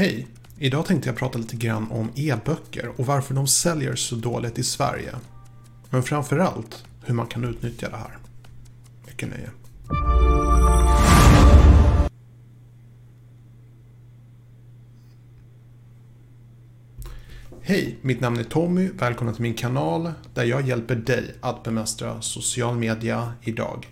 Hej! Idag tänkte jag prata lite grann om e-böcker och varför de säljer så dåligt i Sverige. Men framförallt hur man kan utnyttja det här. Mycket nöje. Hej, mitt namn är Tommy. Välkommen till min kanal där jag hjälper dig att bemästra social media idag.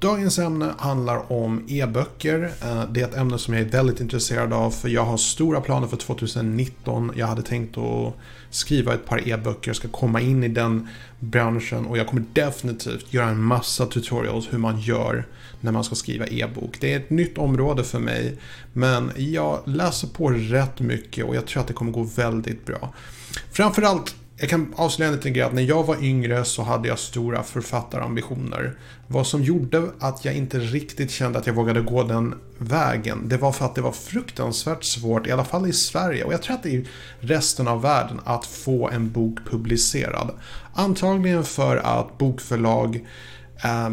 Dagens ämne handlar om e-böcker. Eh, det är ett ämne som jag är väldigt intresserad av för jag har stora planer för 2019. Jag hade tänkt att skriva ett par e-böcker, ska komma in i den branschen och jag kommer definitivt göra en massa tutorials hur man gör när man ska skriva e-bok. Det är ett nytt område för mig men jag läser på rätt mycket och jag tror att det kommer gå väldigt bra. Framförallt jag kan avslöja en liten grej att när jag var yngre så hade jag stora författarambitioner. Vad som gjorde att jag inte riktigt kände att jag vågade gå den vägen, det var för att det var fruktansvärt svårt, i alla fall i Sverige och jag tror att det är i resten av världen, att få en bok publicerad. Antagligen för att bokförlag eh,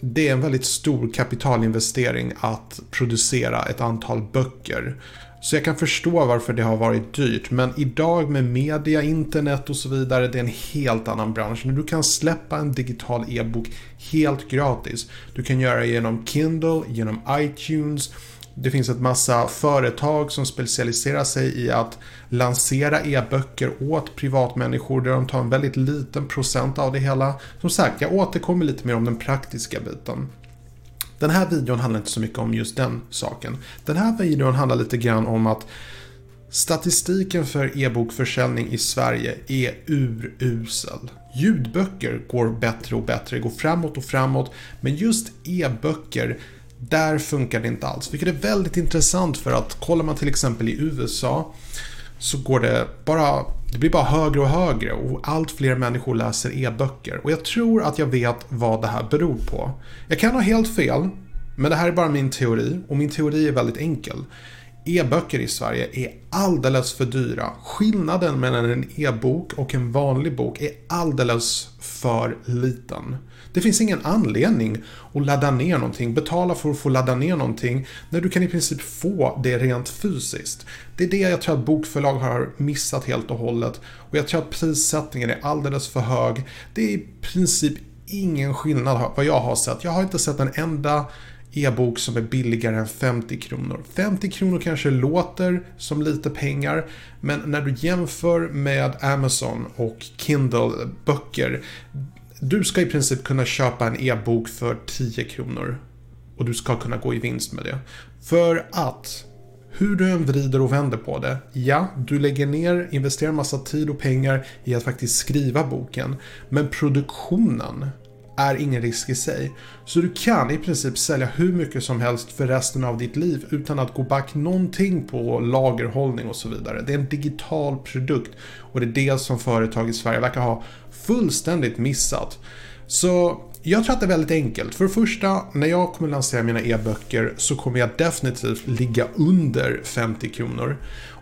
det är en väldigt stor kapitalinvestering att producera ett antal böcker. Så jag kan förstå varför det har varit dyrt. Men idag med media, internet och så vidare, det är en helt annan bransch. Du kan släppa en digital e-bok helt gratis. Du kan göra det genom Kindle, genom iTunes. Det finns ett massa företag som specialiserar sig i att lansera e-böcker åt privatmänniskor där de tar en väldigt liten procent av det hela. Som sagt, jag återkommer lite mer om den praktiska biten. Den här videon handlar inte så mycket om just den saken. Den här videon handlar lite grann om att statistiken för e-bokförsäljning i Sverige är urusel. Ljudböcker går bättre och bättre, går framåt och framåt. Men just e-böcker, där funkar det inte alls. Vilket är väldigt intressant för att kollar man till exempel i USA så går det bara det blir bara högre och högre och allt fler människor läser e-böcker. Och jag tror att jag vet vad det här beror på. Jag kan ha helt fel, men det här är bara min teori och min teori är väldigt enkel. E-böcker i Sverige är alldeles för dyra. Skillnaden mellan en e-bok och en vanlig bok är alldeles för liten. Det finns ingen anledning att ladda ner någonting, betala för att få ladda ner någonting, när du kan i princip få det rent fysiskt. Det är det jag tror att bokförlag har missat helt och hållet. Och jag tror att prissättningen är alldeles för hög. Det är i princip ingen skillnad vad jag har sett. Jag har inte sett en enda e-bok som är billigare än 50 kronor. 50 kronor kanske låter som lite pengar, men när du jämför med Amazon och Kindle-böcker, du ska i princip kunna köpa en e-bok för 10 kronor. Och du ska kunna gå i vinst med det. För att hur du än vrider och vänder på det. Ja, du lägger ner, investerar massa tid och pengar i att faktiskt skriva boken. Men produktionen är ingen risk i sig. Så du kan i princip sälja hur mycket som helst för resten av ditt liv utan att gå back någonting på lagerhållning och så vidare. Det är en digital produkt och det är det som företag i Sverige verkar ha fullständigt missat. Så jag tror att det är väldigt enkelt. För det första, när jag kommer lansera mina e-böcker så kommer jag definitivt ligga under 50 kronor.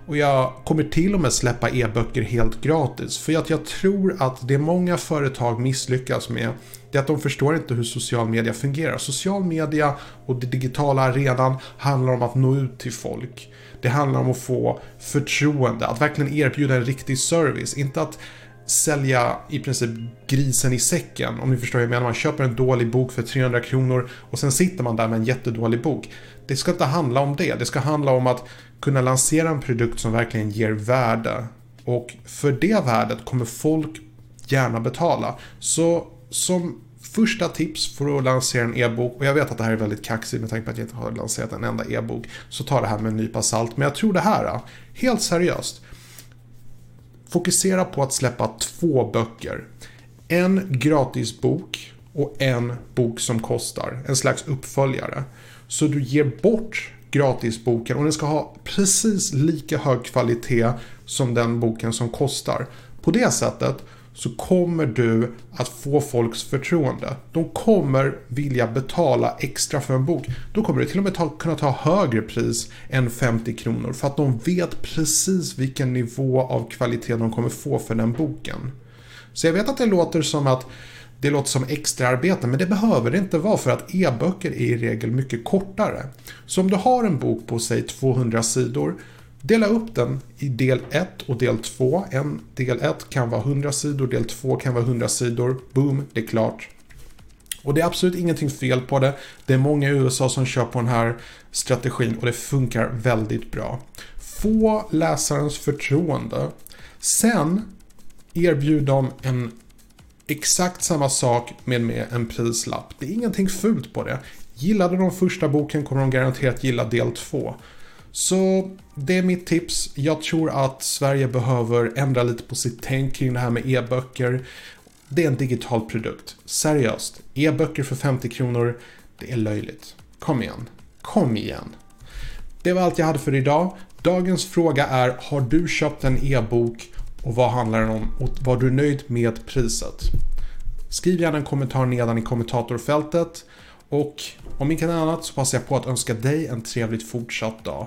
Och jag kommer till och med släppa e-böcker helt gratis. För att jag tror att det många företag misslyckas med det är att de förstår inte hur social media fungerar. Social media och den digitala arenan handlar om att nå ut till folk. Det handlar om att få förtroende, att verkligen erbjuda en riktig service. Inte att sälja i princip grisen i säcken. Om ni förstår vad jag menar. Man köper en dålig bok för 300 kronor och sen sitter man där med en jättedålig bok. Det ska inte handla om det. Det ska handla om att kunna lansera en produkt som verkligen ger värde. Och för det värdet kommer folk gärna betala. Så som första tips för att lansera en e-bok, och jag vet att det här är väldigt kaxigt med tanke på att jag inte har lanserat en enda e-bok, så ta det här med en nypa salt. Men jag tror det här, helt seriöst, fokusera på att släppa två böcker. En gratis bok och en bok som kostar, en slags uppföljare. Så du ger bort gratisboken och den ska ha precis lika hög kvalitet som den boken som kostar. På det sättet så kommer du att få folks förtroende. De kommer vilja betala extra för en bok. Då kommer du till och med ta, kunna ta högre pris än 50 kronor för att de vet precis vilken nivå av kvalitet de kommer få för den boken. Så jag vet att det låter som att det låter som extraarbete men det behöver det inte vara för att e-böcker är i regel mycket kortare. Så om du har en bok på säg 200 sidor Dela upp den i del 1 och del 2. En del 1 kan vara 100 sidor, del 2 kan vara 100 sidor. Boom, det är klart. Och det är absolut ingenting fel på det. Det är många i USA som kör på den här strategin och det funkar väldigt bra. Få läsarens förtroende. Sen erbjud dem en exakt samma sak med, med en prislapp. Det är ingenting fult på det. Gillade de första boken kommer de garanterat gilla del 2. Så det är mitt tips. Jag tror att Sverige behöver ändra lite på sitt tänk kring det här med e-böcker. Det är en digital produkt. Seriöst. E-böcker för 50 kronor, det är löjligt. Kom igen. Kom igen. Det var allt jag hade för idag. Dagens fråga är, har du köpt en e-bok och vad handlar den om och var du nöjd med priset? Skriv gärna en kommentar nedan i kommentatorfältet och om inte annat så passar jag på att önska dig en trevligt fortsatt dag.